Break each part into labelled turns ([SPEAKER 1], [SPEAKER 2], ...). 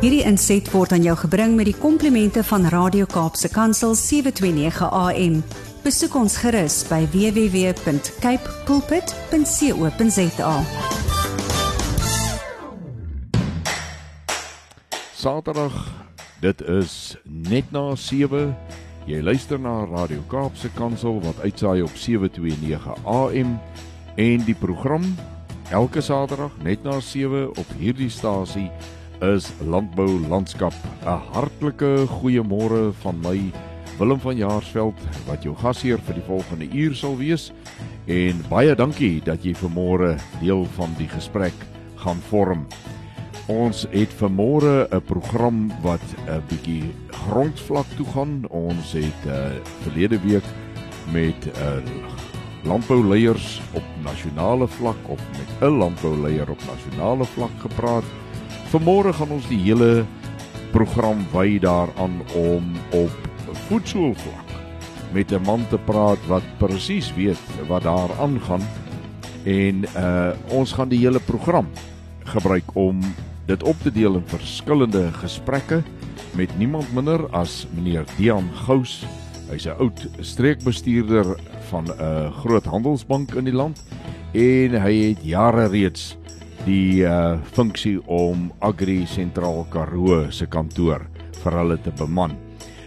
[SPEAKER 1] Hierdie inset word aan jou gebring met die komplimente van Radio Kaapse Kansel 729 AM. Besoek ons gerus by www.cape pulpit.co.za.
[SPEAKER 2] Saterdag, dit is net na 7. Jy luister na Radio Kaapse Kansel wat uitsaai op 729 AM en die program elke Saterdag net na 7 op hierdie stasie is Landbou Landskap. 'n Hartlike goeiemôre van my Willem van Jaarsveld wat jou gasheer vir die volgende uur sal wees en baie dankie dat jy vanmôre deel van die gesprek gaan vorm. Ons het vanmôre 'n program wat 'n bietjie grondvlak toe gaan. Ons het uh, verlede week met 'n uh, landbouleiers op nasionale vlak of met 'n landbouleier op nasionale vlak gepraat. Vanmôre gaan ons die hele program wy daaraan om op voedselvlak met 'n man te praat wat presies weet wat daar aangaan en uh ons gaan die hele program gebruik om dit op te deel in verskillende gesprekke met niemand minder as meneer Dian Gous. Hy's 'n oud streekbestuurder van 'n groot handelsbank in die land en hy het jare reeds die uh funksie om Agri Sentraal Karoo se kantoor vir hulle te beman.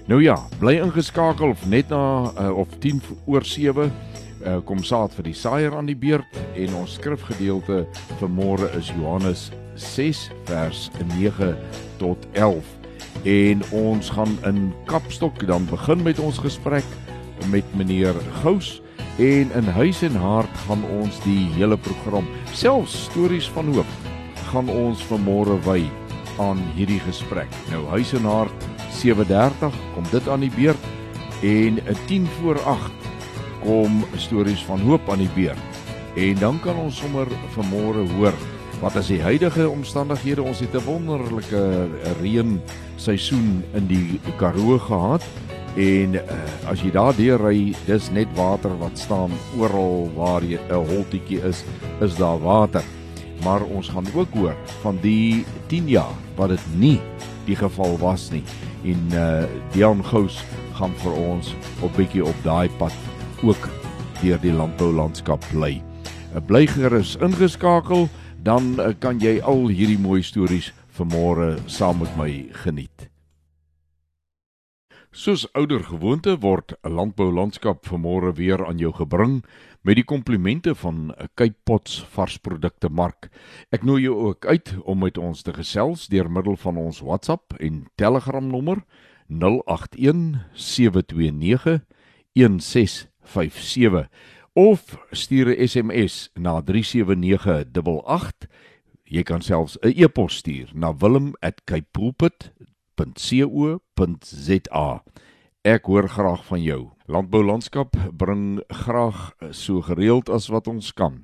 [SPEAKER 2] Nou ja, bly ingeskakel of net na uh, of 10 oor 7 uh, kom saad vir die saaier aan die beurt en ons skrifgedeelte vir môre is Johannes 6 vers 9 tot 11 en ons gaan in Kapstok dan begin met ons gesprek met meneer Gous en in huis en hart gaan ons die hele program selfs stories van hoop gaan ons vanmôre wy aan hierdie gesprek. Nou huis en hart 7:30 kom dit aan die beurt en 'n 10 voor 8 kom stories van hoop aan die beurt. En dan kan ons sommer vanmôre hoor wat is die huidige omstandighede? Ons het 'n wonderlike reën seisoen in die Karoo gehad en uh, as jy daar deur ry, dis net water wat staan oral waar jy 'n holtetjie is, is daar water. Maar ons gaan ook hoor van die 10 jaar wat dit nie die geval was nie. En uh Dion Gous gaan vir ons op bietjie op daai pad ook deur die landboulandskap bly. uh, Bly gerus ingeskakel dan uh, kan jy al hierdie mooi stories vanmôre saam met my geniet. Soos ouer gewoonte word 'n landboulandskap vanmôre weer aan jou gebring met die komplimente van 'n Cape Pots varsprodukte mark. Ek nooi jou ook uit om met ons te gesels deur middel van ons WhatsApp en Telegram nommer 081 729 1657 of stuur 'n SMS na 37988. Jy kan selfs 'n e-pos stuur na wilhelm@kaipoolpit.co.za. Ek hoor graag van jou. Landboulandskap bring graag so gereeld as wat ons kan.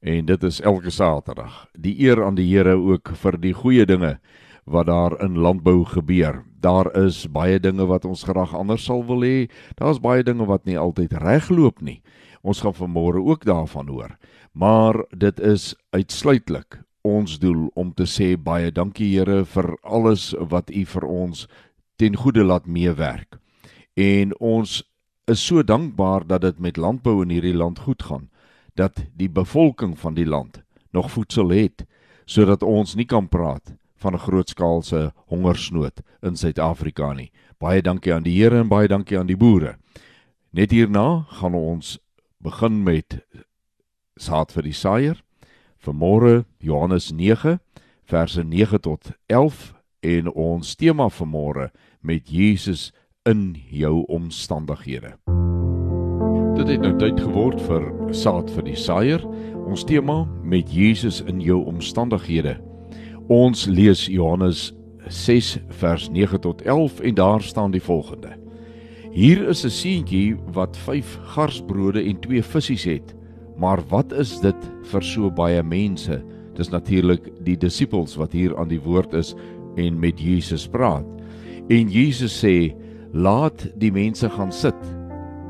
[SPEAKER 2] En dit is elke Saterdag. Die eer aan die Here ook vir die goeie dinge wat daar in landbou gebeur. Daar is baie dinge wat ons graag anders sal wil hê. Daar's baie dinge wat nie altyd regloop nie. Ons gaan vanmôre ook daarvan hoor. Maar dit is uitsluitlik ons doel om te sê baie dankie Here vir alles wat U vir ons ten goeie laat meewerk. En ons is so dankbaar dat dit met landbou in hierdie land goed gaan, dat die bevolking van die land nog voedsel het sodat ons nie kan praat van 'n grootskaalse hongersnood in Suid-Afrika nie. Baie dankie aan die Here en baie dankie aan die boere. Net hierna gaan ons begin met saad vir die saaier. Vanmôre Johannes 9 verse 9 tot 11 en ons tema vanmôre met Jesus in jou omstandighede. Dit het nou tyd geword vir saad vir die saaier. Ons tema met Jesus in jou omstandighede. Ons lees Johannes 6 vers 9 tot 11 en daar staan die volgende: Hier is 'n seentjie wat 5 garsbrode en 2 visse het. Maar wat is dit vir so baie mense? Dis natuurlik die disippels wat hier aan die woord is en met Jesus praat. En Jesus sê: "Laat die mense gaan sit."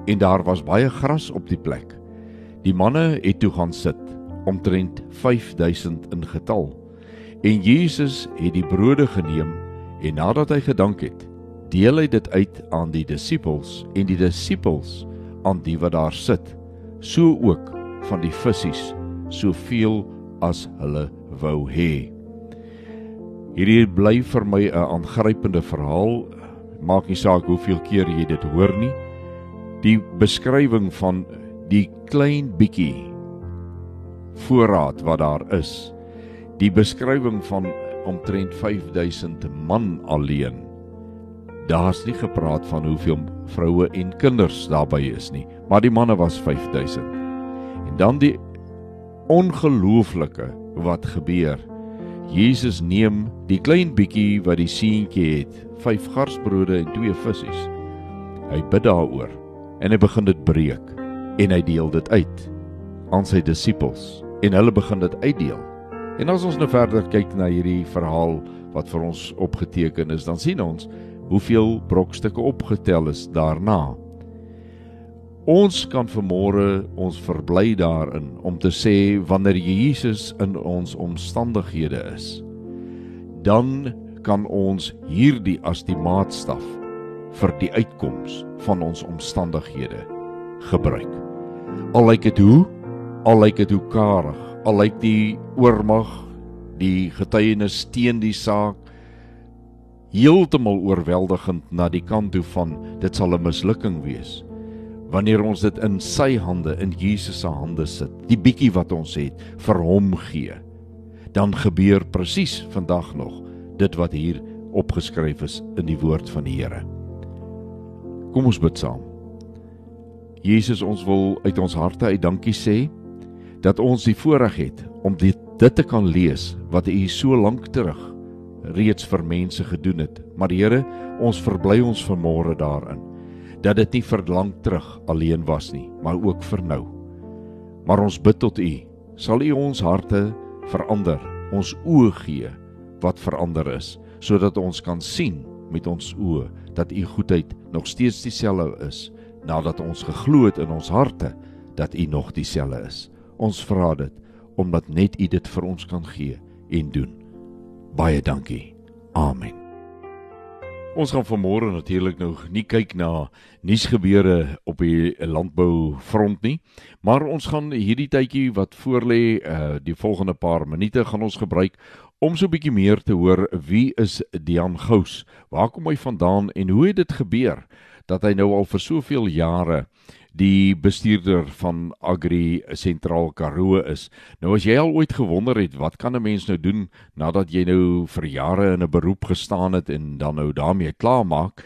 [SPEAKER 2] En daar was baie gras op die plek. Die manne het toe gaan sit, omtrent 5000 in getal. En Jesus het die brode geneem En nadat hy gedank het, deel hy dit uit aan die disippels en die disippels aan die wat daar sit, so ook van die visse, soveel as hulle wou hê. Hierdie bly vir my 'n aangrypende verhaal. Maak nie saak hoeveel keer jy dit hoor nie. Die beskrywing van die klein bietjie voorraad wat daar is. Die beskrywing van omtrent 5000 man alleen. Daar's nie gepraat van hoeveel vroue en kinders daarbey is nie, maar die manne was 5000. Dan die ongelooflike wat gebeur Jesus neem die klein bietjie wat die seentjie het, vyf garsbrode en twee visse. Hy bid daaroor en hy begin dit breek en hy deel dit uit aan sy disippels en hulle begin dit uitdeel. En as ons nou verder kyk na hierdie verhaal wat vir ons opgeteken is, dan sien ons hoeveel brokstukke opgetel is daarna. Ons kan vermôre ons verbly daarin om te sê wanneer Jesus in ons omstandighede is, dan kan ons hierdie as die maatstaf vir die uitkoms van ons omstandighede gebruik. Al lyk dit hoe, al lyk dit hoe karig, al lyk die oormag, die getuienis teen die saak heeltemal oorweldigend na die kant toe van dit sal 'n mislukking wees wanneer ons dit in sy hande in Jesus se hande sit die bietjie wat ons het vir hom gee dan gebeur presies vandag nog dit wat hier opgeskryf is in die woord van die Here. Kom ons bid saam. Jesus ons wil uit ons harte uit dankie sê dat ons die voorreg het om dit dit te kan lees wat u so lank terug reeds vir mense gedoen het. Maar Here ons verbly ons vanmôre daarin dat dit nie vir lank terug alleen was nie, maar ook vir nou. Maar ons bid tot U, sal U ons harte verander, ons oë gee wat verander is, sodat ons kan sien met ons oë dat U goedheid nog steeds dieselfde is nadat ons geglo het in ons harte dat U nog dieselfde is. Ons vra dit omdat net U dit vir ons kan gee en doen. Baie dankie. Amen. Ons gaan vanmôre natuurlik nou nie kyk na nuusgebeure op die landboufront nie, maar ons gaan hierdie tydjie wat voorlê, uh die volgende paar minute gaan ons gebruik om so 'n bietjie meer te hoor wie is Dian Gous? Waar kom hy vandaan en hoe het dit gebeur dat hy nou al vir soveel jare die bestuurder van Agri Sentraal Karoo is. Nou as jy al ooit gewonder het wat kan 'n mens nou doen nadat jy nou vir jare in 'n beroep gestaan het en dan nou daarmee klaar maak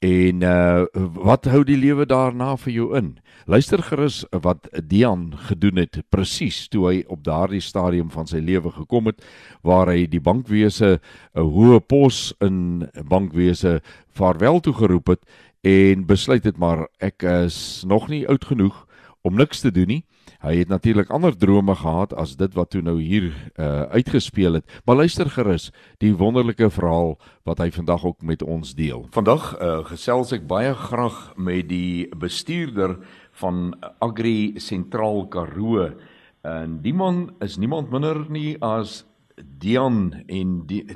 [SPEAKER 2] en uh wat hou die lewe daarna vir jou in? Luister gerus wat Dian gedoen het presies toe hy op daardie stadium van sy lewe gekom het waar hy die bankwese 'n hoë pos in bankwese vaarwel toe geroep het en besluit het maar ek is nog nie oud genoeg om niks te doen nie. Hy het natuurlik ander drome gehad as dit wat toe nou hier uh, uitgespeel het. Maar luister gerus die wonderlike verhaal wat hy vandag ook met ons deel. Vandag uh, gesels ek baie graag met die bestuurder van Agri Sentraal Karoo. En die man is niemand minder nie as Dion en die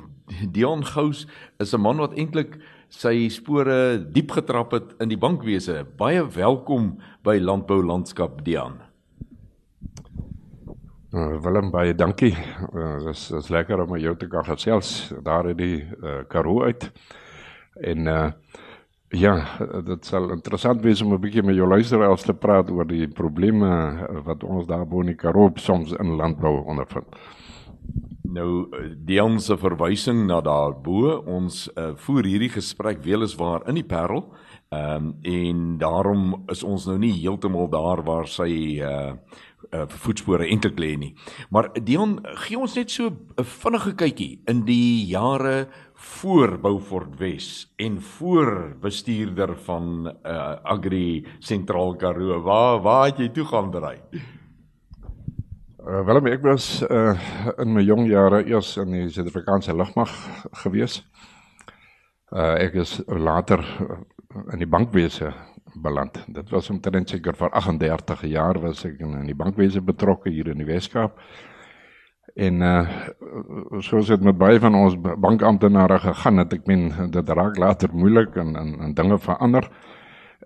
[SPEAKER 2] Dion Gous is 'n man wat eintlik sy spore diep getrap het in die bankwese. Baie welkom by Landbou Landskap Dian.
[SPEAKER 3] Uh, Willem baie dankie. Uh, dis is lekker om jou te kan gesels daar in die uh, Karoo uit. En uh ja, dit sal interessant wees om 'n bietjie met jou luisteraars te praat oor die probleme wat ons daar bo in die Karoo soms in landbou ondervind.
[SPEAKER 2] Nou Dion se verwysing na daarbo, ons uh, voer hierdie gesprek weliswaar in die Parel. Um, en daarom is ons nou nie heeltemal daar waar sy uh uh voetspore eintlik lê nie. Maar Dion, gee ons net so 'n vinnige kykie in die jare voor Beaufort Wes en voor bestuurder van uh Agri Sentraal Karoo. Waar waar het jy toe gaan draai?
[SPEAKER 3] Uh, Willem, ek was uh, in my jong jare eers in die Suid-Afrikaanse lugmag gewees. Uh, ek is later in die bankwese beland. Dit was omtrent seker vir 38 jaar was ek in, die bankwese betrokke hier in die Weskaap. En uh soos dit met baie van ons bankamptenare gegaan het, ek meen dit raak later moeilik en en, en dinge verander.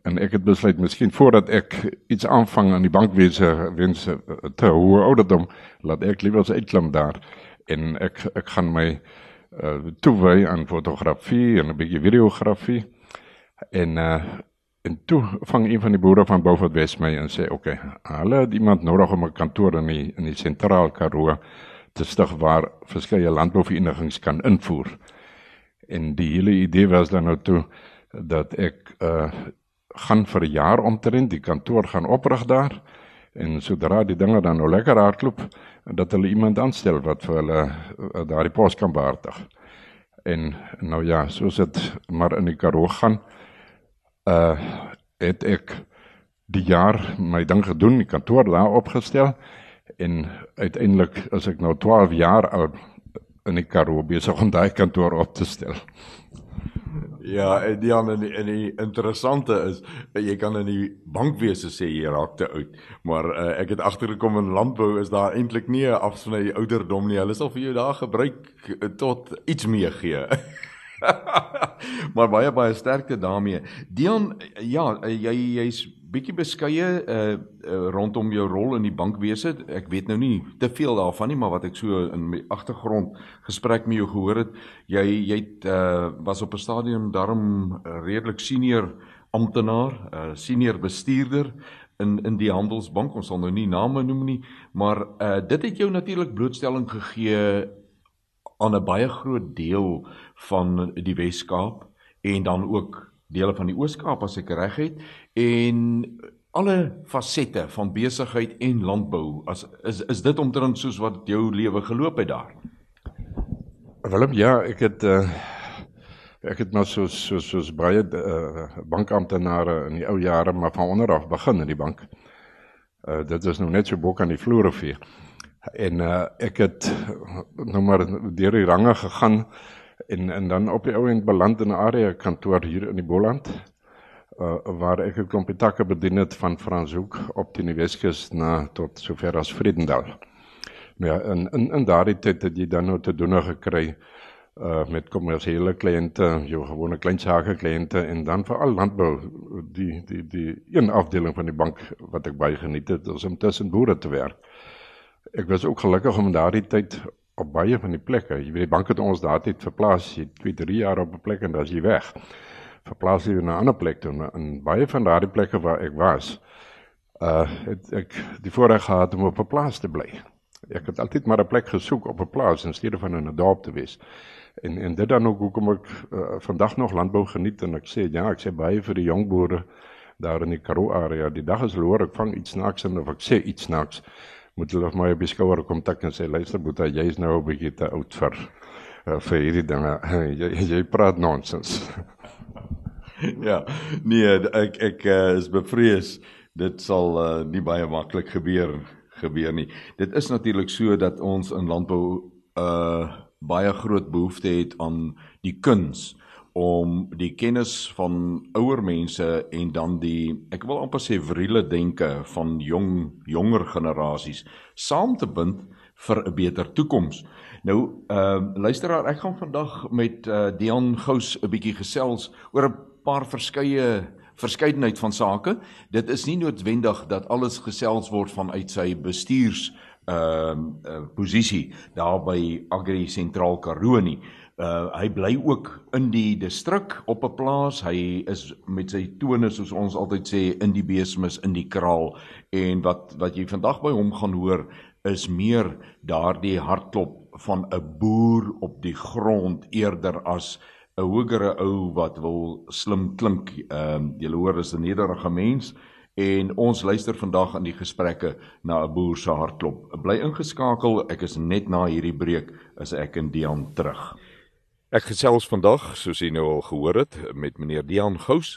[SPEAKER 3] En ek het besluit miskien voordat ek iets aanvang aan die bankwese wens te hoe ouderdom laat ek liewer as uitklim daar en ek ek gaan my uh toewy aan fotografie en 'n bietjie videografie. En uh en toe vang een van die boere van Beaufort Wes my en sê oké, okay, hulle het iemand nodig om 'n kantoor in die in die sentraal Karoo te stig waar verskeie landbouverenigings kan invoer. En die hele idee was dan nou toe dat ek uh gaan vir 'n jaar omtrent die kantoor gaan oprig daar en sodra die dinge dan nou lekker hardloop dat hulle iemand aanstel wat vir hulle uh, daardie pos kan behartig. En nou ja, soos dit maar in die Karoo gaan, uh het ek die jaar my ding gedoen, die kantoor daar opgestel en uiteindelik as ek nou 12 jaar al in die Karoo besig om daai kantoor op te stel.
[SPEAKER 2] Ja, en die ander en die interessante is jy kan in die bankwese sê jy raak te oud, maar uh, ek het agtergekom in landbou is daar eintlik nie 'n afsny ouderdom nie. Hulle sal vir jou daar gebruik tot iets meer gee. maar baie baie sterkte daarmee. Dion, ja, jy jy's bietjie beskeie uh, uh rondom jou rol in die bankwese. Ek weet nou nie te veel daarvan nie, maar wat ek so in my agtergrond gesprek met jou gehoor het, jy jy het uh was op 'n stadium daarom redelik senior amptenaar, uh senior bestuurder in in die Handelsbank. Ons sal nou nie name noem nie, maar uh dit het jou natuurlik blootstelling gegee aan 'n baie groot deel van die Wes-Kaap en dan ook dele van die Oos-Kaap as ek reg het en alle fasette van besigheid en landbou as is is dit omtrent soos wat jou lewe geloop het daar.
[SPEAKER 3] Willem ja, ek het uh, ek het maar so so soos baie uh, bankamptenare in die ou jare maar van onder af begin in die bank. Uh, dit is nou net so bok aan die vloere vee. En uh, ek het nou maar deur die range gegaan en en dan op die ou end beland in 'n area kantoor hier in die Boland uh, waar ek 'n klompie takke bedien het van Franshoek op die Weskus na tot sover as Vredendal. Nou ja, in in in daardie tyd het jy dan nou te doen gekry uh met kommersiële kliënte, jou gewone kleinsake kliënte en dan veral landbou die die die een afdeling van die bank wat ek baie geniet het is om tussen boere te werk. Ek was ook gelukkig om daardie tyd op baie van die plekke. Jy weet die bank het ons daar tyd verplaas, jy 2, 3 jaar op 'n plek en dan is jy weg. Verplaas jy na 'n ander plek toe en baie van daardie plekke waar ek was, uh het ek die voorreg gehad om op 'n plaas te bly. Ek het altyd maar 'n plek gesoek op 'n plaas in steede van in 'n dorp te wees. En en dit dan ook hoekom ek uh, vandag nog landbou geniet en ek sê ja, ek sê baie vir die jong boere daar in die Karoo area. Die dag is loor ek vang iets snaaks en of ek sê iets snaaks moet hulle my op die skouer kom tik en sê luister boeta jy's nou 'n bietjie te oud vir uh, vir hierdie dinge. Jy jy praat nonsens.
[SPEAKER 2] Ja nee ek ek uh, is bevrees dit sal uh, nie baie maklik gebeur gebeur nie. Dit is natuurlik so dat ons in landbou uh, baie groot behoefte het aan die kuns om die kennis van ouer mense en dan die ek wil amper sê vriele denke van jong jonger generasies saam te bind vir 'n beter toekoms. Nou ehm uh, luisteraar, ek gaan vandag met uh, Dion Gous 'n bietjie gesels oor 'n paar verskeie verskeidenheid van sake. Dit is nie noodwendig dat alles gesels word vanuit sy bestuurs ehm uh, uh, posisie daar by Agri Sentraal Karoo nie. Uh hy bly ook in die distrik op 'n plaas. Hy is met sy tone soos ons altyd sê in die beesmis in die kraal en wat wat jy vandag by hom gaan hoor is meer daardie hartklop van 'n boer op die grond eerder as 'n hogere ou wat wil slim klink. Ehm uh, jy hoor is 'n nederige mens en ons luister vandag aan die gesprekke na 'n boer se hartklop. Bly ingeskakel. Ek is net na hierdie breek as ek in Dian terug. Ek gesels vandag, soos jy nou al gehoor het, met meneer Dian Gous,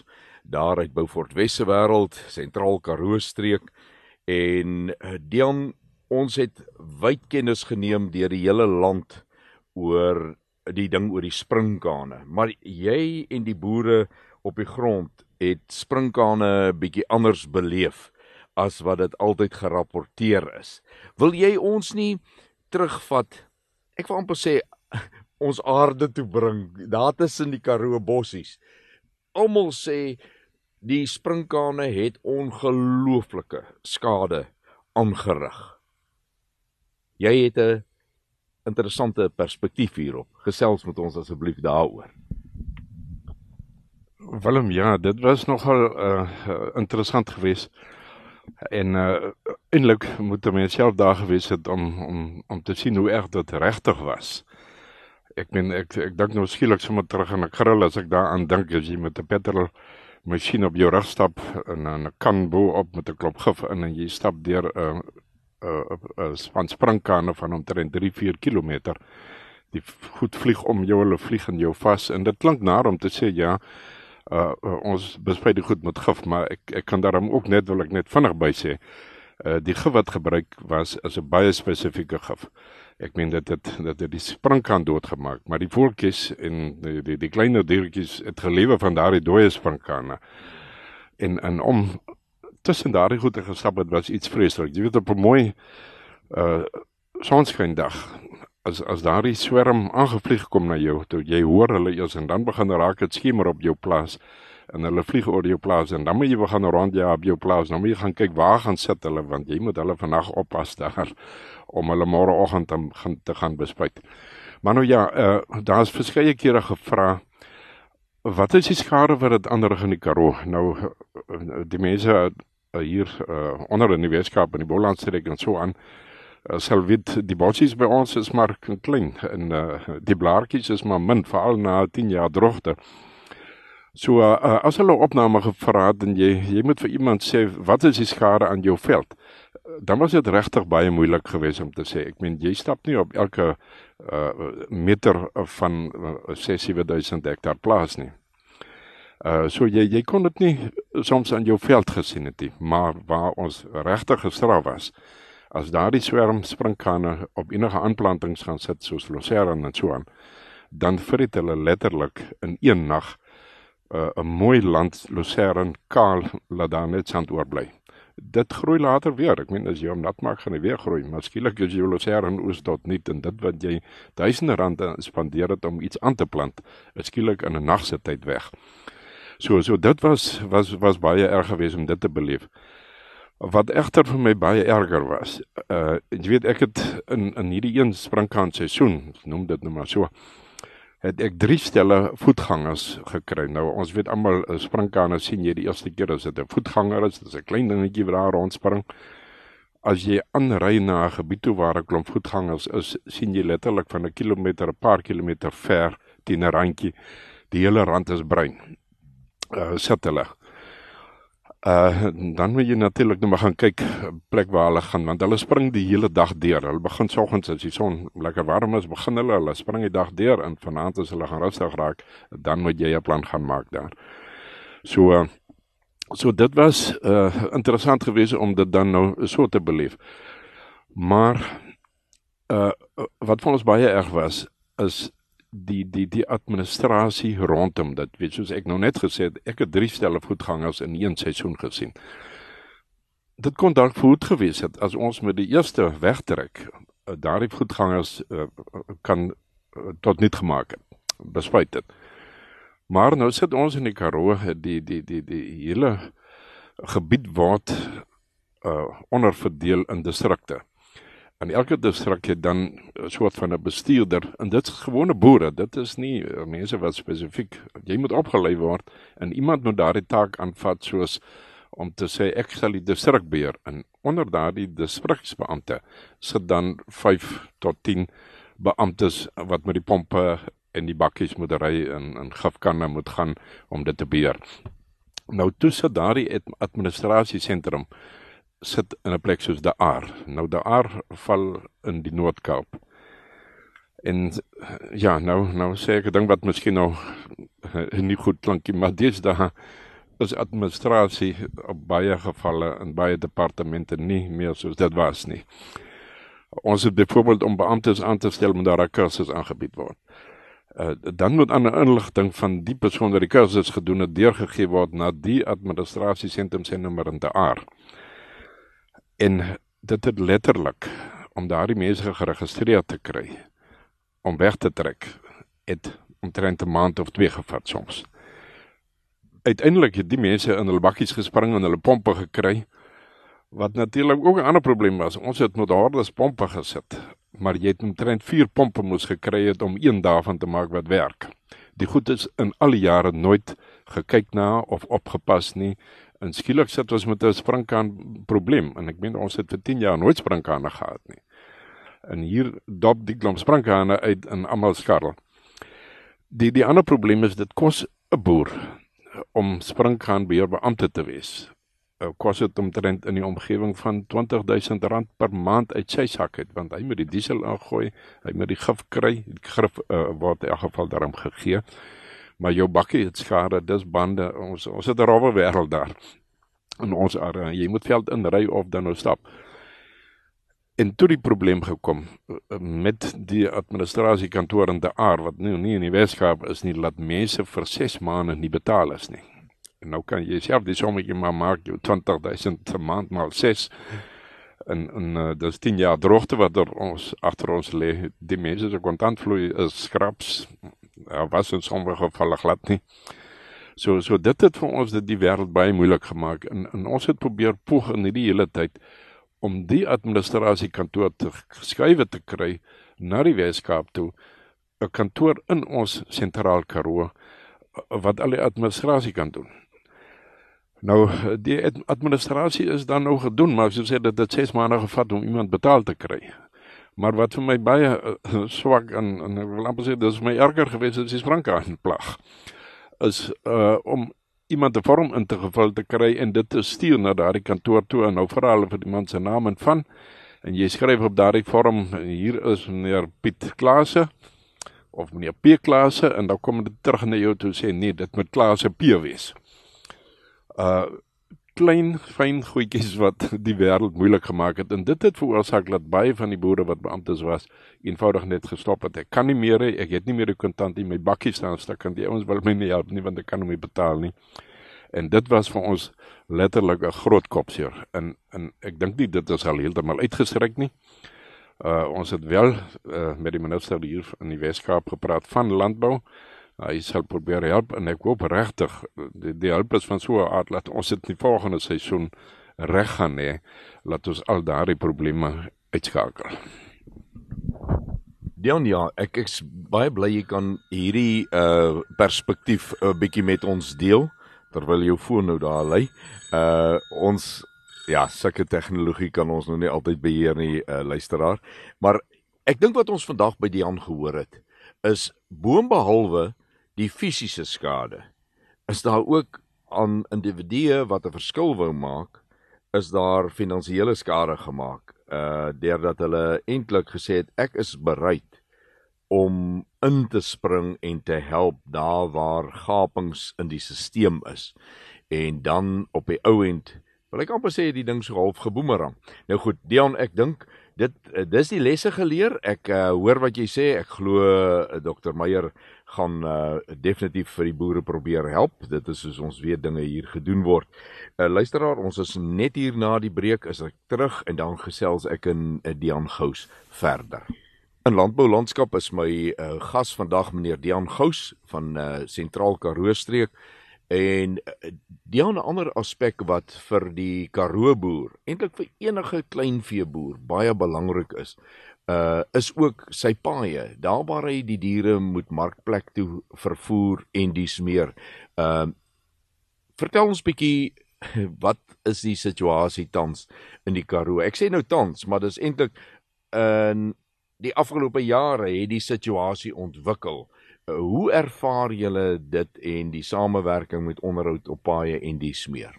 [SPEAKER 2] daar uit Beaufort Wesse wêreld, sentraal Karoo streek en eh, Dian, ons het wyd kennis geneem deur die hele land oor die ding oor die springkane. Maar jy en die boere op die grond het springkane bietjie anders beleef as wat dit altyd gerapporteer is. Wil jy ons nie terugvat. Ek wil amper sê ons aarde toe bring, daar tussen die Karoo bossies. Almal sê die sprinkane het ongelooflike skade aangerig. Jy het 'n interessante perspektief hierop. Gesels met ons asseblief daaroor.
[SPEAKER 3] Willem, ja, dit was nogal uh, interessant geweest. En uh eintlik moet mense self daar gewees het om om om te sien hoe erg dit regtig was. Ek meen ek ek dink nou skielik sommer terug aan 'n grill as ek daaraan dink as jy met 'n petrol masjien op jou rug stap en 'n kan bo op met 'n klop gif in en jy stap deur 'n uh, uh, uh, van springkane van omtrent 3-4 km. Die goed vlieg om jou, hulle vlieg in jou vas en dit klink naar om te sê ja, uh, uh ons bespreek dit goed met gif, maar ek ek kan daarom ook net wil ek net vinnig by sê, uh die gif wat gebruik was is 'n baie spesifieke gif. Ek meen dit het dat dit die springkaan doodgemaak, maar die voeltjies en die die, die kleiner diertjies het gelewe van daardie dooie springkane. En en om tussen daardie goeie gestap het was iets vreeslik. Jy weet op 'n mooi uh sonskyndag as as daardie swerm aangevlieg kom na jou, toe jy hoor hulle eers en dan begin raak dit skemer op jou plaas en hulle vlieg oor jou plaas en dan moet jy begin rond jy op jou plaas. Dan moet jy gaan kyk waar gaan sit hulle want jy moet hulle vandag oppas daar om hulle môreoggend te gaan te gaan bespuit. Maar nou ja, uh daar's verskeie kere gevra wat is die skade wat dit ander in die Karoo? Nou uh, die mense uh, hier uh, onder in die Weskaap in die Bolandstreek en so aan uh, sal weet die bossies by ons is maar klein en uh, die blaartjies is maar min veral na 10 jaar droogte. So uh, uh, as hulle opname gevra het en jy jy moet vir iemand sê wat is die skade aan jou veld? Dan was dit regtig baie moeilik geweest om te sê. Ek meen jy stap nie op elke uh, meter van uh, 67000 hektaar plaas nie. Uh so jy jy kon dit nie soms aan jou veld gesien het nie, maar waar ons regtig gestraf was as daardie swerm sprinkane op enige aanplantings gaan sit soos lucerne en so aan, dan vrit hulle letterlik in een nag uh, 'n mooi land lucerne kaal laat daar net sand oorbly. Dit groei later weer. Ek meen as jy hom nat maak, gaan hy weer groei. Maar skielik is jou lucerne oes tot nie en dit wat jy duisende rande spandeer het om iets aan te plant, is skielik in 'n nag se tyd weg. So so dit was was was baie erg geweest om dit te beleef. Wat egter vir my baie erger was, uh jy weet ek het in in hierdie een springkant seisoen, noem dit nou maar so, het ek drie stelle voetgangers gekry. Nou ons weet almal uh, springkane sien jy die eerste keer as dit 'n voetganger is, dis 'n klein dingetjie wat daar rondspring. As jy aanry na 'n gebied toe waar 'n klomp voetgangers is, sien jy letterlik van 'n kilometer, 'n paar kilometer ver teen 'n randjie, die hele rand is bruin uh, sit hulle. Uh dan moet jy natuurlik nou maar gaan kyk plek waar hulle gaan want hulle spring die hele dag deur. Hulle begin soggens as die son lekker warm is, begin hulle hulle spring die dag deur en vanaand as hulle gaan rustig raak, dan moet jy 'n plan gaan maak daar. So uh, so dit was uh interessant geweest om dit dan nou so te beleef. Maar uh wat vir ons baie erg was is die die die administrasie rondom dit. Weet soos ek nou net gesê het, ek het drie stelle voetgangers in een seisoen gesien. Dit kon dalk goed gewees het as ons met die eerste wegtrek eh, daardie voetgangers uh, kan uh, tot nut gemaak het. Bespuit dit. Maar nou sit ons in die Karoo, die die die die hele gebied word uh onderverdeel in distrikte en elke distrik het dan 'n soort van 'n bestuurder. En dit is gewone boere. Dit is nie eh, mense wat spesifiek jy moet opgelei word en iemand moet daardie taak aanvat soos om te sê ek sal die distrik beheer. En onder daardie distriksbeampte sit dan 5 tot 10 beamptes wat met die pompe en die bakkies moet ry en en gifkanne moet gaan om dit te beheer. Nou tussen daardie administrasie sentrum sit in 'n plek soos De Aar. Nou De Aar val in die Noord-Kaap. En ja, nou nou sê ek 'n ding wat miskien nou nie goed klink nie, maar dis daar is administrasie op baie gevalle in baie departemente nie meer soos dit was nie. Ons het byvoorbeeld om beamptes aan te stel moet daar 'n kursus aangebied word. Uh, dan moet aan 'n inligting van die persoon wat die kursus gedoen het deurgegee word na die administrasie sentrum se nommer in De Aar en dit het letterlik om daardie mense geregistreer te kry om weg te trek het omtrent 'n maand of twee gevat soms. Uiteindelik het die mense in hulle bakkies gespring en hulle pompe gekry wat natuurlik ook 'n ander probleem was. Ons het met harde pompe gesit, maar jy het omtrent 4 pompe moes gekry het om een daarvan te maak wat werk. Die goed is in al die jare nooit gekyk na of opgepas nie. En skielik sit ons met 'n springkaan probleem en ek meen ons het vir 10 jaar nooit springkane gehad nie. En hier dop die klomp springkane uit in almal skarrel. Die die ander probleem is dit kos 'n boer om springkaan beheerbeampte te wees. Uh, kos dit omtrent in die omgewing van R20000 per maand uit sy sak uit want hy moet die diesel ingooi, hy moet die gif kry, die gif uh, word in elk geval daarom gegee. Maar jou bakkie het skade, dis bande, ons ons het 'n rowwe wêreld daar. In ons area, jy moet veld inry of dan nou stap en toe die probleem gekom eh, met die administrasiekantoor in De Aar wat nou nie in die Weskaap is nie dat mense vir 6 maande nie betaal is nie. En nou kan jy self die sommetjie maar maak jou 20000 per maand maal 6 en en uh, dis 10 jaar droogte wat er ons agter ons lê. Die mense se kontantvloei is skraps. Ja, was in sommige gevalle glad nie. So so dit het vir ons dit die wêreld baie moeilik gemaak en, en ons het probeer poeg in hierdie hele tyd om die administrasiekantoor te geskuif te kry na die Weskaap toe 'n kantoor in ons sentraal Karoo wat al die administrasie kan doen. Nou die administrasie is dan nou gedoen, maar soos sê dat dit 6 maande gevat om iemand betaal te kry. Maar wat vir my baie uh, swak en en ek wil amper sê dis my erger gewees as die Frankrike plag is uh om iemand 'n vorm in te gevul te kry en dit te stuur na daardie kantoor toe en nou vra hulle vir die man se naam en van en jy skryf op daardie vorm hier is meneer Piet Klase of meneer P Klase en dan kom dit terug na jou toe sê nee dit moet Klase P wees. Uh klein fyn goedjies wat die wêreld moeilik gemaak het en dit het veroorsaak dat baie van die boere wat beamptes was eenvoudig net gestop het. Ek kan nie meer ek het nie meer die kontant in my bakkie staan stuk en die ouens wil my nie help nie want ek kan hom nie betaal nie. En dit was vir ons letterlik 'n groot kopseer. En en ek dink nie dit is al heeltemal uitgeskryk nie. Uh ons het wel uh, met die minister hier in die Weskaap gepraat van landbou hy sal probeer help en ek hoop regtig die, die hulp is van so 'n aard dat ons dit die volgende seisoen reg gaan hê laat ons al daardie probleme uitskakel.
[SPEAKER 2] Dion ja, ek ek is baie bly jy kan hierdie uh perspektief 'n uh, bietjie met ons deel terwyl jou foon nou daar lê. Uh ons ja, sulke tegnologie kan ons nou nie altyd beheer nie, uh luisteraar, maar ek dink wat ons vandag by Dion gehoor het is boonbehalwe die fisiese skade. Is daar ook aan individue wat 'n verskil wou maak, is daar finansiële skade gemaak uh deurdat hulle eintlik gesê het ek is bereid om in te spring en te help daar waar gapings in die stelsel is. En dan op die ou end wil ek amper sê die ding so half geboomerang. Nou goed, Dion, ek dink dit dis die lesse geleer. Ek uh, hoor wat jy sê. Ek glo uh, Dr Meyer gaan uh, definitief vir die boere probeer help. Dit is soos ons weet dinge hier gedoen word. Uh, luisteraar, ons is net hier na die breek is ek terug en dan gesels ek in uh, Dian Gous verder. In landbou landskap is my uh, gas vandag meneer Dian Gous van Sentraal uh, Karoo streek en uh, die ander aspek wat vir die Karoo boer, eintlik vir enige kleinveeboer baie belangrik is, uh is ook sy paaie daar waar hy die diere moet markplek toe vervoer en dis meer. Uh vertel ons bietjie wat is die situasie tans in die Karoo? Ek sê nou tans, maar dis eintlik in die afgelope jare het die situasie ontwikkel. Uh, hoe ervaar julle dit en die samewerking met onderhoud op paaie en dis meer?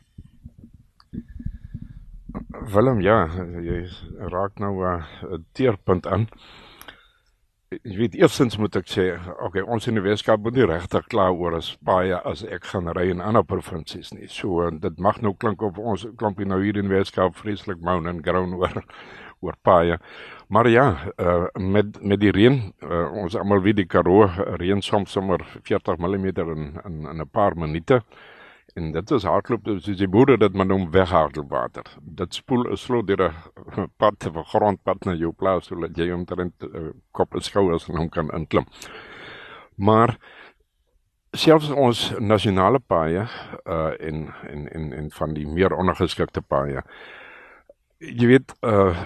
[SPEAKER 3] Willem, ja, jy raak nou 'n uh, teerpunt aan. Jy weet eerstens moet ek sê, okay, ons in die Weskaap moet nie regtig kla oor as baie as ek gaan ry in ander provinsies nie. So uh, dit mag nou klink of ons klompie nou hier in Weskaap vreeslik moan en groan oor oor baie. Maar ja, uh, met met die reën, uh, ons almal weet die Karoo reën soms sommer 40 mm in in in 'n paar minute En dit is hardloop soos die boere dit maar noem weghardloopwater. Dit spoel 'n slot deur 'n pad te grondpad na jou plaas sodat jy omtrent uh, kop en skouers en hom kan inklim. Maar selfs ons nasionale paaie uh en en en en van die meer ondergeskikte paaie. Jy weet uh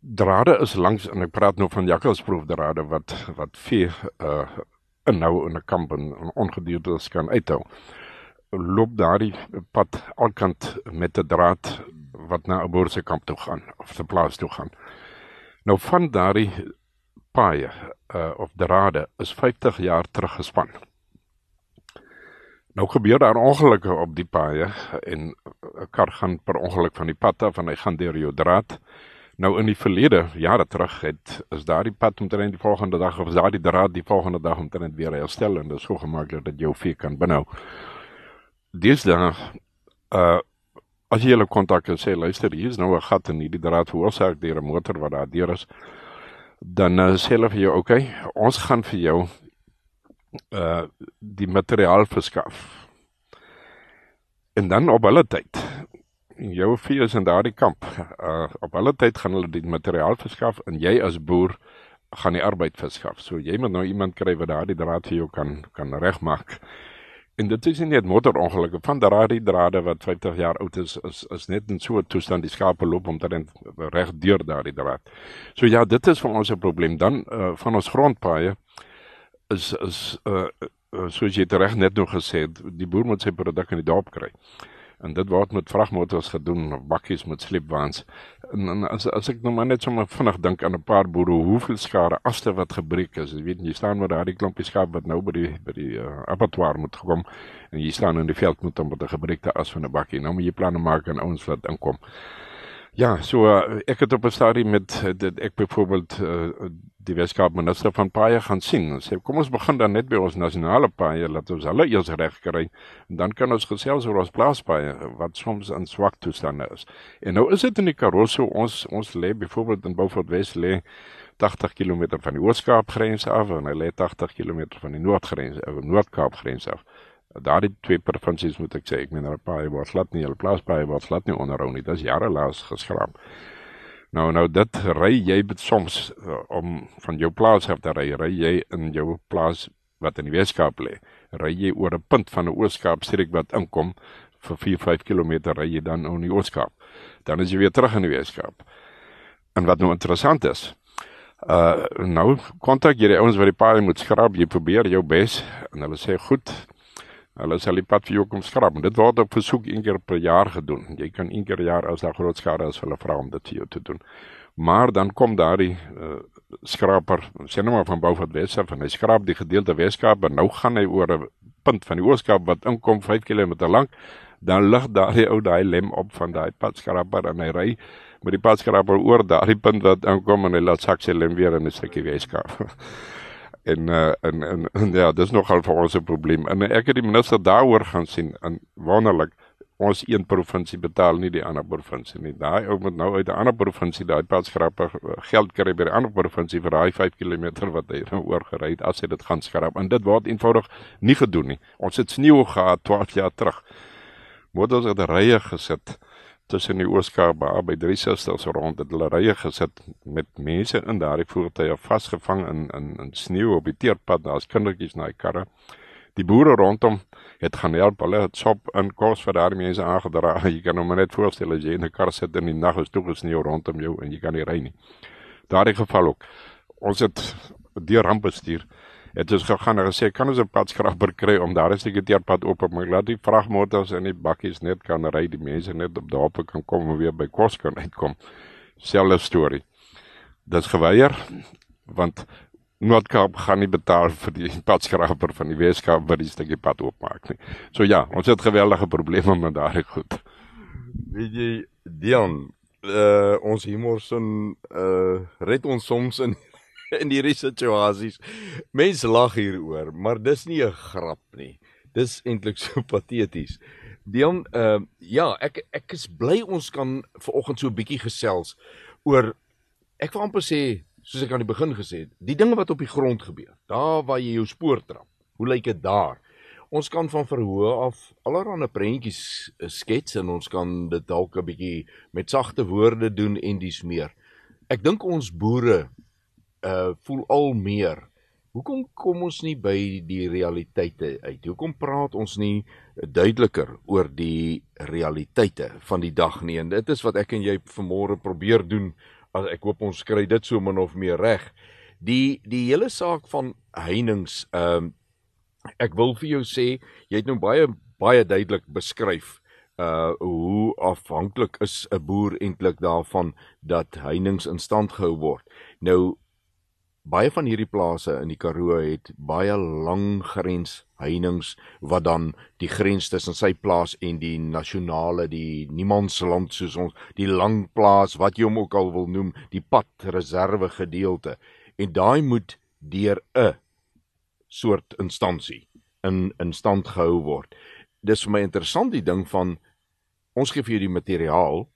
[SPEAKER 3] drade is langs en ek praat nou van jakkalsproef drade wat wat vee uh inhou in 'n kamp en ongediertes kan uithou loop daardie pad alkant met 'n draad wat na 'n boer se kamp toe gaan of se plaas toe gaan. Nou van daardie paaie uh, of drade is 50 jaar terug gespan. Nou gebeur daar ongelukke op die paaie en 'n kar gaan per ongeluk van die pad af en hy gaan deur jou draad. Nou in die verlede, jare terug, het is daardie pad omtrent die volgende dag of daardie draad die volgende dag omtrent weer herstel en dit is so gemaklik dat jou vee kan binhou. Deesdae uh as jy hulle kontak en sê luister hier is nou 'n gat in hierdie draad veroorsaak deur 'n motor wat daar deur is dan uh, sê hulle vir jou okay, ons gaan vir jou uh die materiaal verskaf. En dan op hulle tyd jou vee is in daardie kamp uh op hulle tyd gaan hulle die materiaal verskaf en jy as boer gaan die arbeid verskaf so jy moet nou iemand kry wat daardie draad vir jou kan kan regmaak En dit is net motorongelukke van daardie drade wat 50 jaar oud is is is net in so 'n toestand die skape loop om dan reg deur daardie draad. So ja, dit is vir ons 'n probleem. Dan uh, van ons grondpaaie is is uh, soos jy reg net nog gesê het, die boer moet sy produk in die dorp kry en dit word met vragmotors gedoen of bakkies met sleepwaens en, en as as ek nou maar net sommer vinnig dink aan 'n paar boere hoeveel skare aste wat gebreek is. Jy weet jy staan met daardie klompie skaap wat nou by die by die uh, abattoir moet kom en jy staan in die veld met 'n gebreekte as van 'n bakkie. Nou moet jy planne maak en ouens wat inkom Ja, so uh, ek het op 'n stadium met uh, dit ek byvoorbeeld uh, die Weskaap minister van paaie gaan sien. Sê kom ons begin dan net by ons nasionale paaie, laat ons hulle eers reg kry en dan kan ons gesels oor ons plaaspaaie wat soms in swak toestande is. En nou is dit in die Karoo so ons ons lê byvoorbeeld in Beaufort West lê 80 km van die Oos-Kaap grens af en hy lê 80 km van die Noordgrens, uh, Noord-Kaap grens af daardie twee provinsies moet ek sê, ek meen daar paai word glad nie, hulle plaas paai word glad nie onderhou nie. Dit is jare laas geskraap. Nou nou dit ry jy met soms uh, om van jou plaas af te ry, ry jy in jou plaas wat in die Weskaap lê. Ry jy oor 'n punt van 'n Ooskaap streek wat inkom vir 4-5 km ry jy dan in die Ooskaap. Dan is jy weer terug in die Weskaap. En wat nou interessant is, uh nou kontak jy die ouens wat die paai moet skraap, jy probeer jou bes en hulle sê goed, Hulle sal die pad vir jou kom skrap. Dit word op versoek een keer per jaar gedoen. Jy kan een keer per jaar as daar groot skade is, hulle vra om dit vir jou te doen. Maar dan kom daardie uh, skraper, sê nou maar van West af en hy skrap die gedeelte Weskaap en nou gaan hy oor 'n punt van die Ooskaap wat inkom 5 km lank. Dan lig daardie ou daai lem op van daai padskraper en hy ry met die padskraper oor daardie punt wat inkom en hy laat sak sy lem weer in 'n stukkie Weskaap. en uh, en, en en ja, dis nogal vir ons 'n probleem. En ek het die minister daaroor gaan sien en wonderlik ons een provinsie betaal nie die ander provinsie nie. Daai ou moet nou uit 'n ander provinsie daai padskrappe eh, geld kry by 'n ander provinsie vir daai 5 km wat hy nou oorgery het as hy dit gaan skrap. En dit word eenvoudig nie gedoen nie. Ons het sneeu gehad 12 jaar terug. Motors het rye gesit tussen die Ooskaap by drie susters rond het hulle rye gesit met mense in daardie voertuie vasgevang in in in sneeu op die teerpad. Daar's kindertjies na die karre. Die boere rondom het gaan help. Hulle het sop in kos vir daardie mense aangedra. Jy kan hom net voorstel as jy in 'n kar sit in die nag is toe gesneeu rondom jou en jy kan nie ry nie. Daardie geval ook. Ons het deur rampbestuur het ons gegaan en gesê kan ons 'n padskraper kry om daar 'n stukkie teerpad op te maak? Laat die vragmotors en die bakkies net kan ry die mense net op daarop kan kom en weer by kos kan uitkom. Selfe storie. Dis geweier want Noordkaap gaan nie betaal vir die padskraper van die Weskaap wat die stukkie pad oopmaak nie. So ja ons het geweldige probleme met daai goed.
[SPEAKER 4] Weet jy Dion uh, ons humor son uh, red ons soms in in hierdie situasies. Mense lag hieroor, maar dis nie 'n grap nie. Dis eintlik so pateties. Dion, uh ja, ek ek is bly ons kan vanoggend so 'n bietjie gesels oor ek wil amper sê, soos ek aan die begin gesê het, die dinge wat op die grond gebeur. Daar waar jy jou spoor trap. Hoe lyk dit daar?
[SPEAKER 2] ons kan van verhoë af allerlei prentjies skets en ons kan dit dalk 'n bietjie met sagte woorde doen en dis meer. Ek dink ons boere uh voel al meer Hoekom kom ons nie by die realiteite uit? Hoekom praat ons nie duideliker oor die realiteite van die dag nie? En dit is wat ek en jy vanmôre probeer doen. As ek hoop ons kry dit so min of meer reg. Die die hele saak van heininge, ehm uh, ek wil vir jou sê, jy het nou baie baie duidelik beskryf uh hoe afhanklik is 'n boer eintlik daarvan dat heininge in stand gehou word. Nou baie van hierdie plase in die Karoo het baie lang grens heininge wat dan die grens tussen sy plaas en die nasionale die niemandsland soos ons die lang plaas wat jy hom ook al wil noem die pad reserve gedeelte en daai moet deur 'n soort instansie in in stand gehou word. Dis vir my interessant die ding van ons gee vir jou die materiaal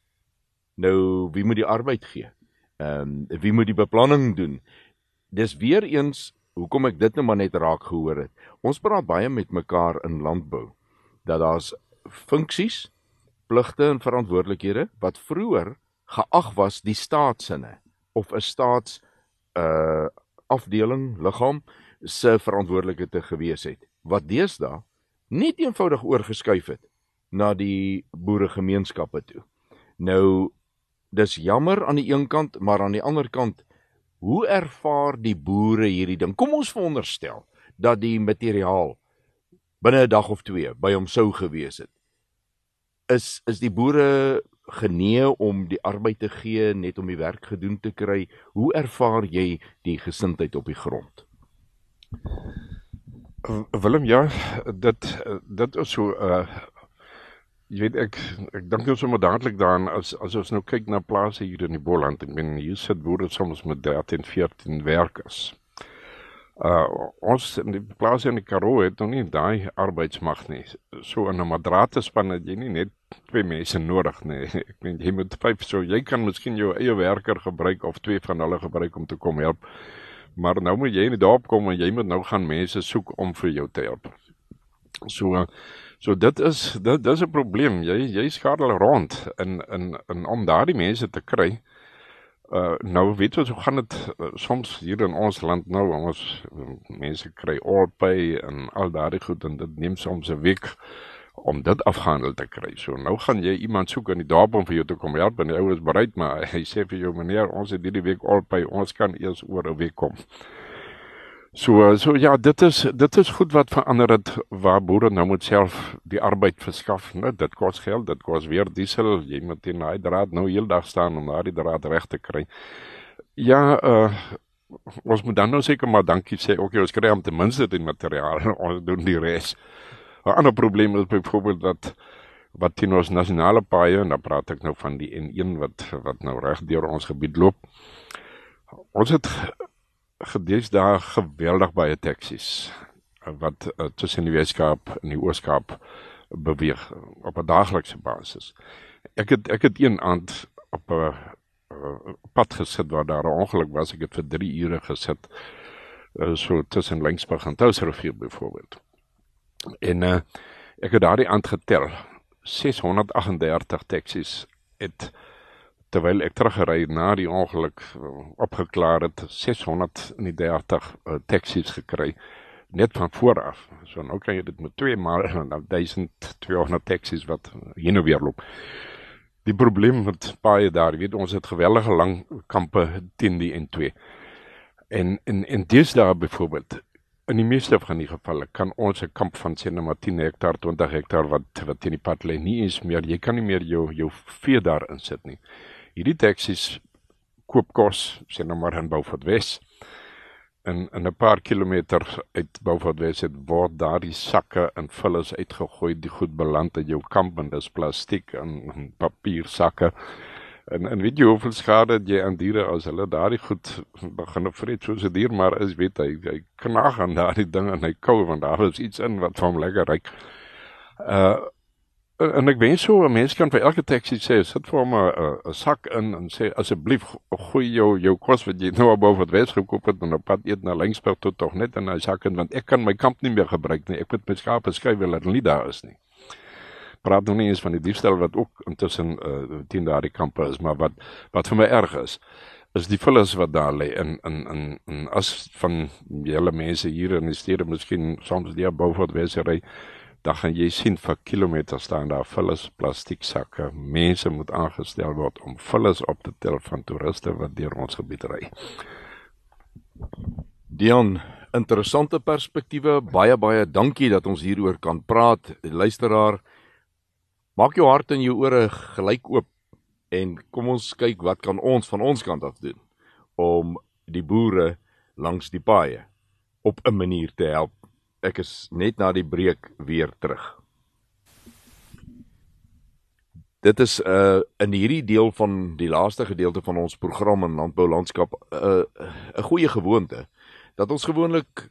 [SPEAKER 2] nou wie moet die arbeid gee? Ehm um, wie moet die beplanning doen? Dis weer eens hoekom ek dit nou maar net raak gehoor het. Ons praat baie met mekaar in landbou dat daar's funksies, pligte en verantwoordelikhede wat vroeër geag was die staatsinne of 'n staats uh afdeling liggaam se verantwoordelikheid te gewees het wat deesdae net eenvoudig oorgeskuif het na die boeregemeenskappe toe. Nou dis jammer aan die een kant, maar aan die ander kant Hoe ervaar die boere hierdie ding? Kom ons veronderstel dat die materiaal binne 'n dag of twee by hom sou gewees het. Is is die boere genee om die arbeid te gee net om die werk gedoen te kry? Hoe ervaar jy die gesindheid op die grond?
[SPEAKER 3] Willem ja, dit dit is so 'n uh, Jy weet ek ek dink nou sommer dadelik daaraan as as ons nou kyk na plase hier in die Boland, ek meen hier sit boere soms met 13, 14 werkers. Uh ons in die plase in die Karoo het nog nie daai arbeidsmag nie. So in 'n madrate span het jy nie net twee mense nodig nie. Ek meen jy moet vyf so jy kan miskien jou eie werker gebruik of twee van hulle gebruik om te kom help. Maar nou moet jy in die dorp kom en jy moet nou gaan mense soek om vir jou te help. So uh, So dit is dit dis 'n probleem. Jy jy skadel rond in in in om daardie mense te kry. Uh nou weet jy hoe gaan dit uh, soms hier in ons land nou ons uh, mense kry oorpay en al daardie goed en dit neem soms 'n week om dit afgehandel te kry. So nou gaan jy iemand soek in die dorp om vir jou te kom help en die ou is bereid maar hy sê vir jou meneer ons het hierdie week oorpay ons kan eers oor 'n week kom. So so ja, dit is dit is goed wat verander het waar boere nou moet self die arbeid verskaf, né? Dit kos geld, dit kos weer diesel, jy moet in daai draad nou heeldag staan om daai draad reg te kry. Ja, uh ons moet dan nou seker maar dankie sê ook jy ons kry om ten minste die materiaal ons doen die res. 'n Ander probleem is byvoorbeeld dat wat teen ons nasionale paaie en dan praat ek nou van die N1 wat wat nou reg deur ons gebied loop. Ons het gedees daar geweldig baie taksies wat uh, tussen die Weskaap en die Ooskaap beweeg op 'n daaglikse basis. Ek het ek het een aand op 'n uh, pad gesit waar daar 'n ongeluk was. Ek het vir 3 ure gesit uh, so tussen Linksburg en Touwsrivier byvoorbeeld. En uh, ek het daardie aand getel 638 taksies het terwyl ek teruggery na die ongeluk uh, opgeklaar het 630 uh, taksies gekry net van vooraf. So nou kan jy dit met twee maal dan 1200 taksies wat hier nou weer loop. Die probleem met baie daar, weet ons het geweldige lang kampe teen die N2. En en en dis daar byvoorbeeld in die meeste van die gevalle kan ons 'n kamp van sê net maar 10 hektaar, 20 hektaar wat wat teen die pad lê nie eens meer jy kan nie meer jou jou vee daar insit nie hierdie taksies koop kos sê nou maar in Beaufort Wes. En in 'n paar kilometer uit Beaufort Wes het word daardie sakke en vullis uitgegooi die goed beland in jou kamp en dis plastiek en, en papier sakke. En en weet jy hoeveel skade jy aan diere as hulle daardie goed begin vreet soos 'n dier maar is weet hy hy knag aan daardie ding en hy kou want daar is iets in wat van lekker ryk uh en ek wens so 'n mens kan vir elke taxi sê sit vir hom 'n sak in en sê asseblief gooi jou jou kos wat jy nou abou wat wes gekoop het en op pad eet na Linksburg tot tog net in 'n sak in want ek kan my kamp nie meer gebruik nie. Ek moet my skape skuif wil hulle nie daar is nie. Praat nog nie eens van die diefstal wat ook intussen uh, 10 daardie kampe is maar wat wat vir my erg is is die vullis wat daar lê in in in in as van julle mense hier in die stede miskien soms die abou wat wes ry dan gaan jy sien vir kilometers staan daar vullis plastiek sakke. Mense moet aangestel word om vullis op te tel van toeriste wat deur ons gebied ry.
[SPEAKER 2] Dion, interessante perspektiewe. Baie baie dankie dat ons hieroor kan praat. Luisteraar, maak jou hart en jou ore gelyk oop en kom ons kyk wat kan ons van ons kant af doen om die boere langs die paaie op 'n manier te help ek is net na die breek weer terug. Dit is uh in hierdie deel van die laaste gedeelte van ons program in landbou landskap 'n uh, 'n goeie gewoonte dat ons gewoonlik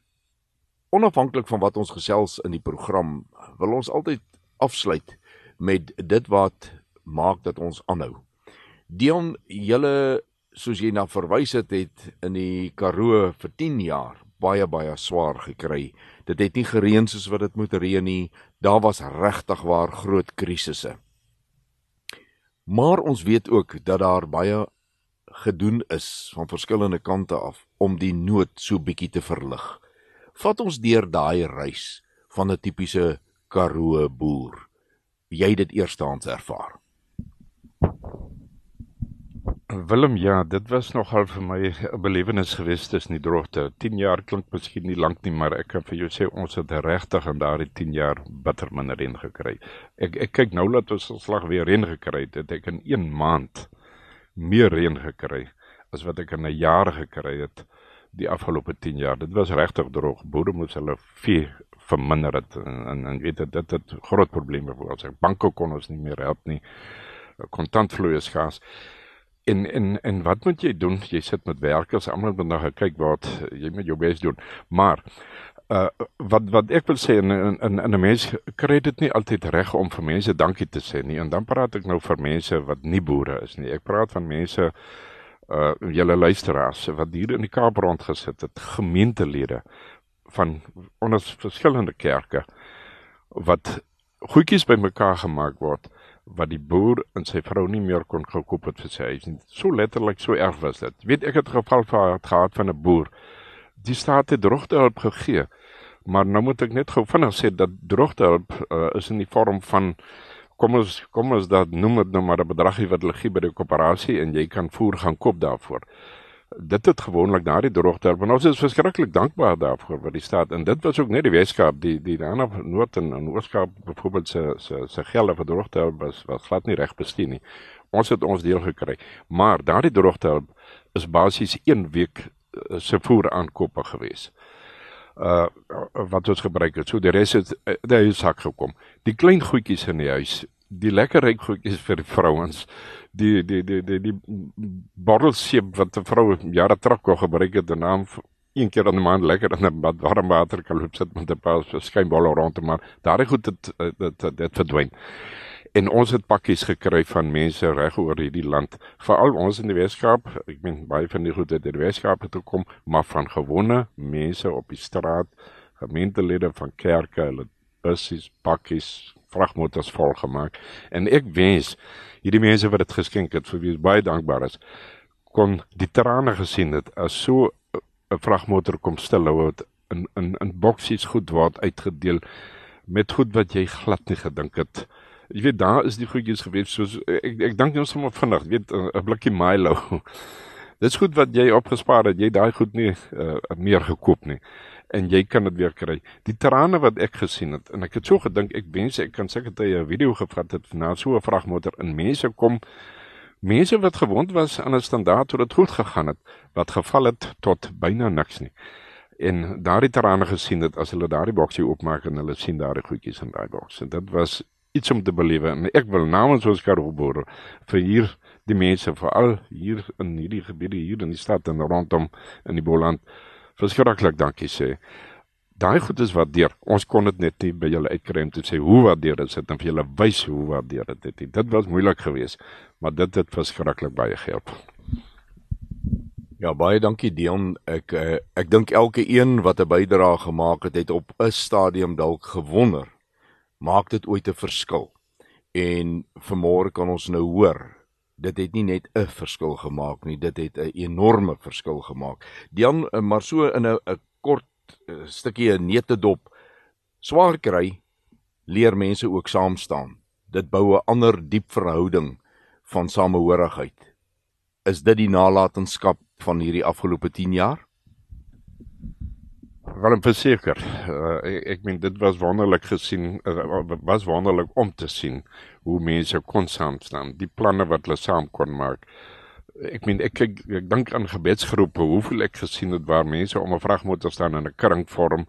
[SPEAKER 2] onafhanklik van wat ons gesels in die program wil ons altyd afsluit met dit wat maak dat ons aanhou. Dion, julle soos jy na verwys het, het in die Karoo vir 10 jaar baie baie swaar gekry. Dit het nie gereën soos wat dit moet reën nie. Daar was regtig waar groot krisisse. Maar ons weet ook dat daar baie gedoen is van verskillende kante af om die nood so bietjie te verlig. Vat ons deur daai reis van 'n tipiese Karoo boer. Jy het dit eerstehands ervaar.
[SPEAKER 3] Willem, ja, dit was nogal vir my 'n belewenis geweest tussen die droogte. 10 jaar klink miskien nie lank nie, maar ek kan vir jou sê ons het regtig in daardie 10 jaar bitter min reën gekry. Ek ek kyk nou dat ons slag weer reën gekry het. het ek in 1 maand meer reën gekry as wat ek in 'n jaar gekry het die afgelope 10 jaar. Dit was regtig droog. Boere moes hulle vee verminder het en en, en weet dit dit het groot probleme ons. Banke kon ons nie meer help nie. Kontantvloei is skaars. En en en wat moet jy doen? Jy sit met werkers, almal moet nou kyk wat jy met jou bes doen. Maar uh wat wat ek wil sê in in in 'n mens kry dit nie altyd reg om vir mense dankie te sê nie. En dan praat ek nou vir mense wat nie boere is nie. Ek praat van mense uh julle luisteraars wat hier in die Kaap rondgesit het, gemeentelede van onder verskillende kerke wat goedjies bymekaar gemaak word wat die boer en sy vrou nie meer kon gekoop het vir sy huis nie. So letterlik so erg was dit. Weet ek het geval gehad van 'n boer. Die staat het droogtehulp gegee. Maar nou moet ek net gou vinnig sê dat droogtehulp uh, is in die vorm van kom ons kom ons dat noem dit nou maar 'n bedragie wat hulle gee by die koöperasie en jy kan voer gaan koop daarvoor dit het gewoonlik na die droogte en ons is verskriklik dankbaar daarvoor wat die staat en dit was ook net die Weskaap die die ander Noord en, en Ooskaap byvoorbeeld se se se gelde vir droogte was was glad nie reg bestuur nie. Ons het ons deel gekry. Maar daardie droogte is basies 1 week uh, se voer aankope gewees. Uh wat ons gebruik het. So die res het uh, die huis sak gekom. Die klein goedjies in die huis, die lekker ryk goedjies vir die vrouens die die die die die borrelseep wat 'n vrou jare terug kon gebruik het en naam een keer in 'n maand lekker in 'n bad warm water kan loop sit met 'n paar skynbolle rondom maar daai goed het dit dit, dit verdwyn. En ons het pakkies gekry van mense reg oor hierdie land, veral ons in die Weskaap. Ek meen baie van die goed het in die Weskaap toe kom, maar van gewone mense op die straat, gemeentelede van kerke, hulle busse, pakkies, vragmotors vol gemaak. En ek wens hierdie mense wat dit geskenk het vir wie ek baie dankbaar is, kon die trane gesien het as so 'n vragmotor kom stil hou het in in in boksies goed word uitgedeel met goed wat jy glad nie gedink het. Jy weet daar is die goedjies gewees soos ek ek dink ons sommer vinnig, weet 'n blikkie Milo. Dis goed wat jy opgespaar het, jy daai goed nie uh, meer gekoop nie en jy kan dit weer kry. Die trane wat ek gesien het en ek het so gedink ek wens ek kan seker tye 'n video gevat het na so 'n vragmotor en mense kom mense wat gewond was aan 'n standaard toe dit goed gegaan het wat geval het tot byna niks nie. En daardie trane gesien het as hulle daardie boksie oopmaak en hulle sien daardie goedjies in daai boks. En dit was iets om te belewe en ek wil namens ons Karoo vir hier die mense veral hier in hierdie gebiede hier in die stad en rondom in die Boland verskriklik dankie sê. Daai goed is waardeer. Ons kon dit net nie by julle uitkry om te sê hoe waardeer dit sit en vir julle wys hoe waardeer dit dit. Dit was moeilik geweest, maar dit het verskriklik baie gehelp.
[SPEAKER 4] Ja, baie dankie Dion. Ek eh, ek dink elke een wat 'n bydrae gemaak het, het op 'n stadium dalk gewonder, maak dit ooit 'n verskil? En vanmôre kan ons nou hoor, dit het nie net 'n verskil gemaak nie, dit het 'n enorme verskil gemaak. Dion, eh, maar so in 'n 'n kort eh, stukkie neutedop swaar kry, leer mense ook saam staan. Dit bou 'n ander diep verhouding van samehorigheid. Is dit die nalatenskap van hierdie afgelope 10 jaar?
[SPEAKER 3] Wel verseker. Uh, ek, ek meen dit was wonderlik gesien, uh, was wonderlik om te sien hoe mense kon saam staan, die planne wat hulle saam kon maak. Ek meen ek ek, ek dink aan gebedsgroepe, hoeveel ek gesien het waar mense om 'n vragmotor staan in 'n kring vorm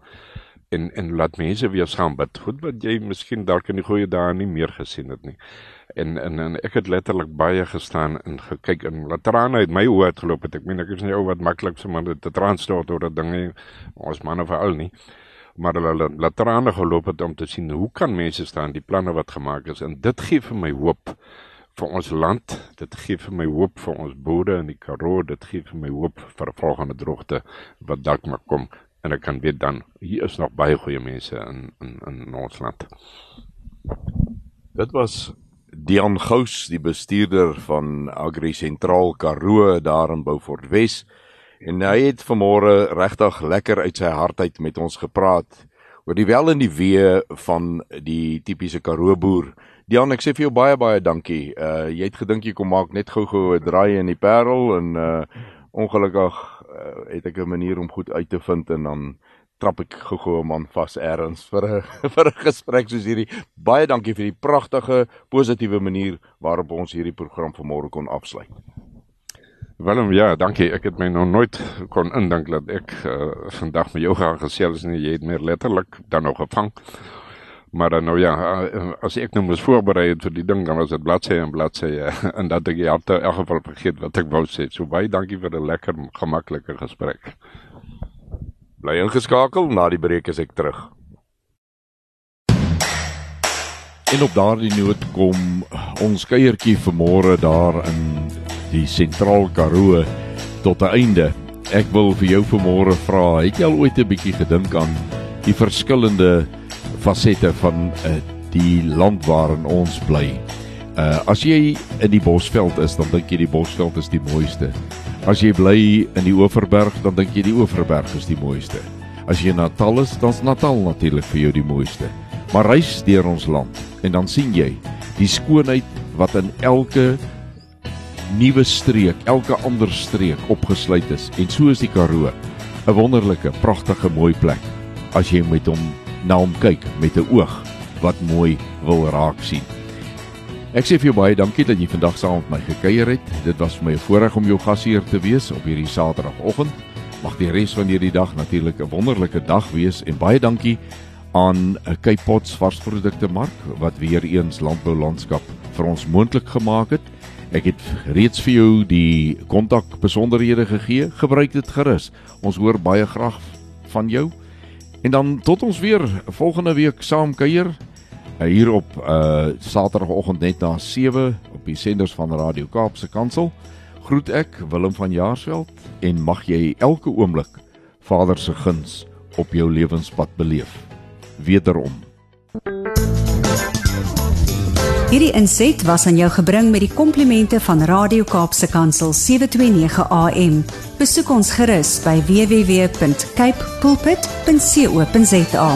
[SPEAKER 3] en en laat mense weer saam bid. Goed wat jy miskien dalk in die goeie dae nie meer gesien het nie en en en ek het letterlik baie gestaan en gekyk in laterane uit my oë het geloop het. Ek meen ek is nie ou wat maklik so maar dit transport oor dat dinge ons manne veral nie maar hulle laterane geloop het om te sien hoe kan mense staan die planne wat gemaak is. En dit gee vir my hoop vir ons land dit gee vir my hoop vir ons boere in die Karoo dit gee vir my hoop vir volgende droogte wat dalk maar kom. En ek kan weet dan hier is nog baie goeie mense in in in ons land.
[SPEAKER 4] Dit was Dian Gous, die bestuurder van Agri Sentraal Karoo daar in Beaufort Wes. En hy het vanmôre regtig lekker uit sy hart uit met ons gepraat oor die wel en die wee van die tipiese Karoo boer. Dian, ek sê vir jou baie baie dankie. Uh jy het gedink jy kom maak net gou-gou 'n draai in die Parel en uh ongelukkig uh, het ek 'n manier om goed uit te vind en dan trap ek gou-gou 'n man vas eers vir 'n vir 'n gesprek soos hierdie. Baie dankie vir die pragtige positiewe manier waarop ons hierdie program vanmôre kon afsluit.
[SPEAKER 3] Willem, ja, dankie. Ek het my nog nooit kon indink dat ek uh, vandag met jou gaan gesels nie. Jy het meer letterlik dan nog gevang. Maar dan nou ja, uh, as ek nou moes voorberei vir die ding, dan was dit bladsy en bladsy uh, en dat ek ja, in elk geval vergeet wat ek wou sê. So baie dankie vir 'n lekker gemaklike gesprek.
[SPEAKER 4] Bly ingeskakel, na die breek is ek terug.
[SPEAKER 2] En op daardie noot kom ons kuiertjie vanmôre daar in die Sentraal Karoo tot 'n einde. Ek wil vir jou vanmôre vra, het jy al ooit 'n bietjie gedink aan die verskillende fasette van uh, die land waarin ons bly? Uh as jy in die Bosveld is, dan dink jy die Bosveld is die mooiste. As jy bly in die Oeverberg, dan dink jy die Oeverberg is die mooiste. As jy in Natal is, dan's Natal natuurlik vir jou die mooiste. Maar reis deur ons land en dan sien jy die skoonheid wat in elke nuwe streek, elke ander streek opgesluit is. En so is die Karoo, 'n wonderlike, pragtige, mooi plek as jy met hom na hom kyk met 'n oog wat mooi wil raak sien. Ek sê vir jou baie dankie dat jy vandag saam met my gekuier het. Dit was vir my 'n voorreg om jou gasheer te wees op hierdie Saterdagoggend. Mag die res van hierdie dag natuurlik 'n wonderlike dag wees en baie dankie aan Cape Pots varsprodukte mark wat weer eens landboulandskap vir ons moontlik gemaak het. Ek het reeds vir jou die kontak besonderhede gegee. Gebruik dit gerus. Ons hoor baie graag van jou. En dan tot ons weer volgende week saam kuier. Uh, hier op uh Saterdagoggend net na 7 op die senders van Radio Kaapse Kansel. Groet ek Willem van Jaarsveld en mag jy elke oomblik Vader se guns op jou lewenspad beleef. Wederom.
[SPEAKER 1] Hierdie inset was aan jou gebring met die komplimente van Radio Kaapse Kansel 729 AM. Besoek ons gerus by www.cape pulpit.co.za.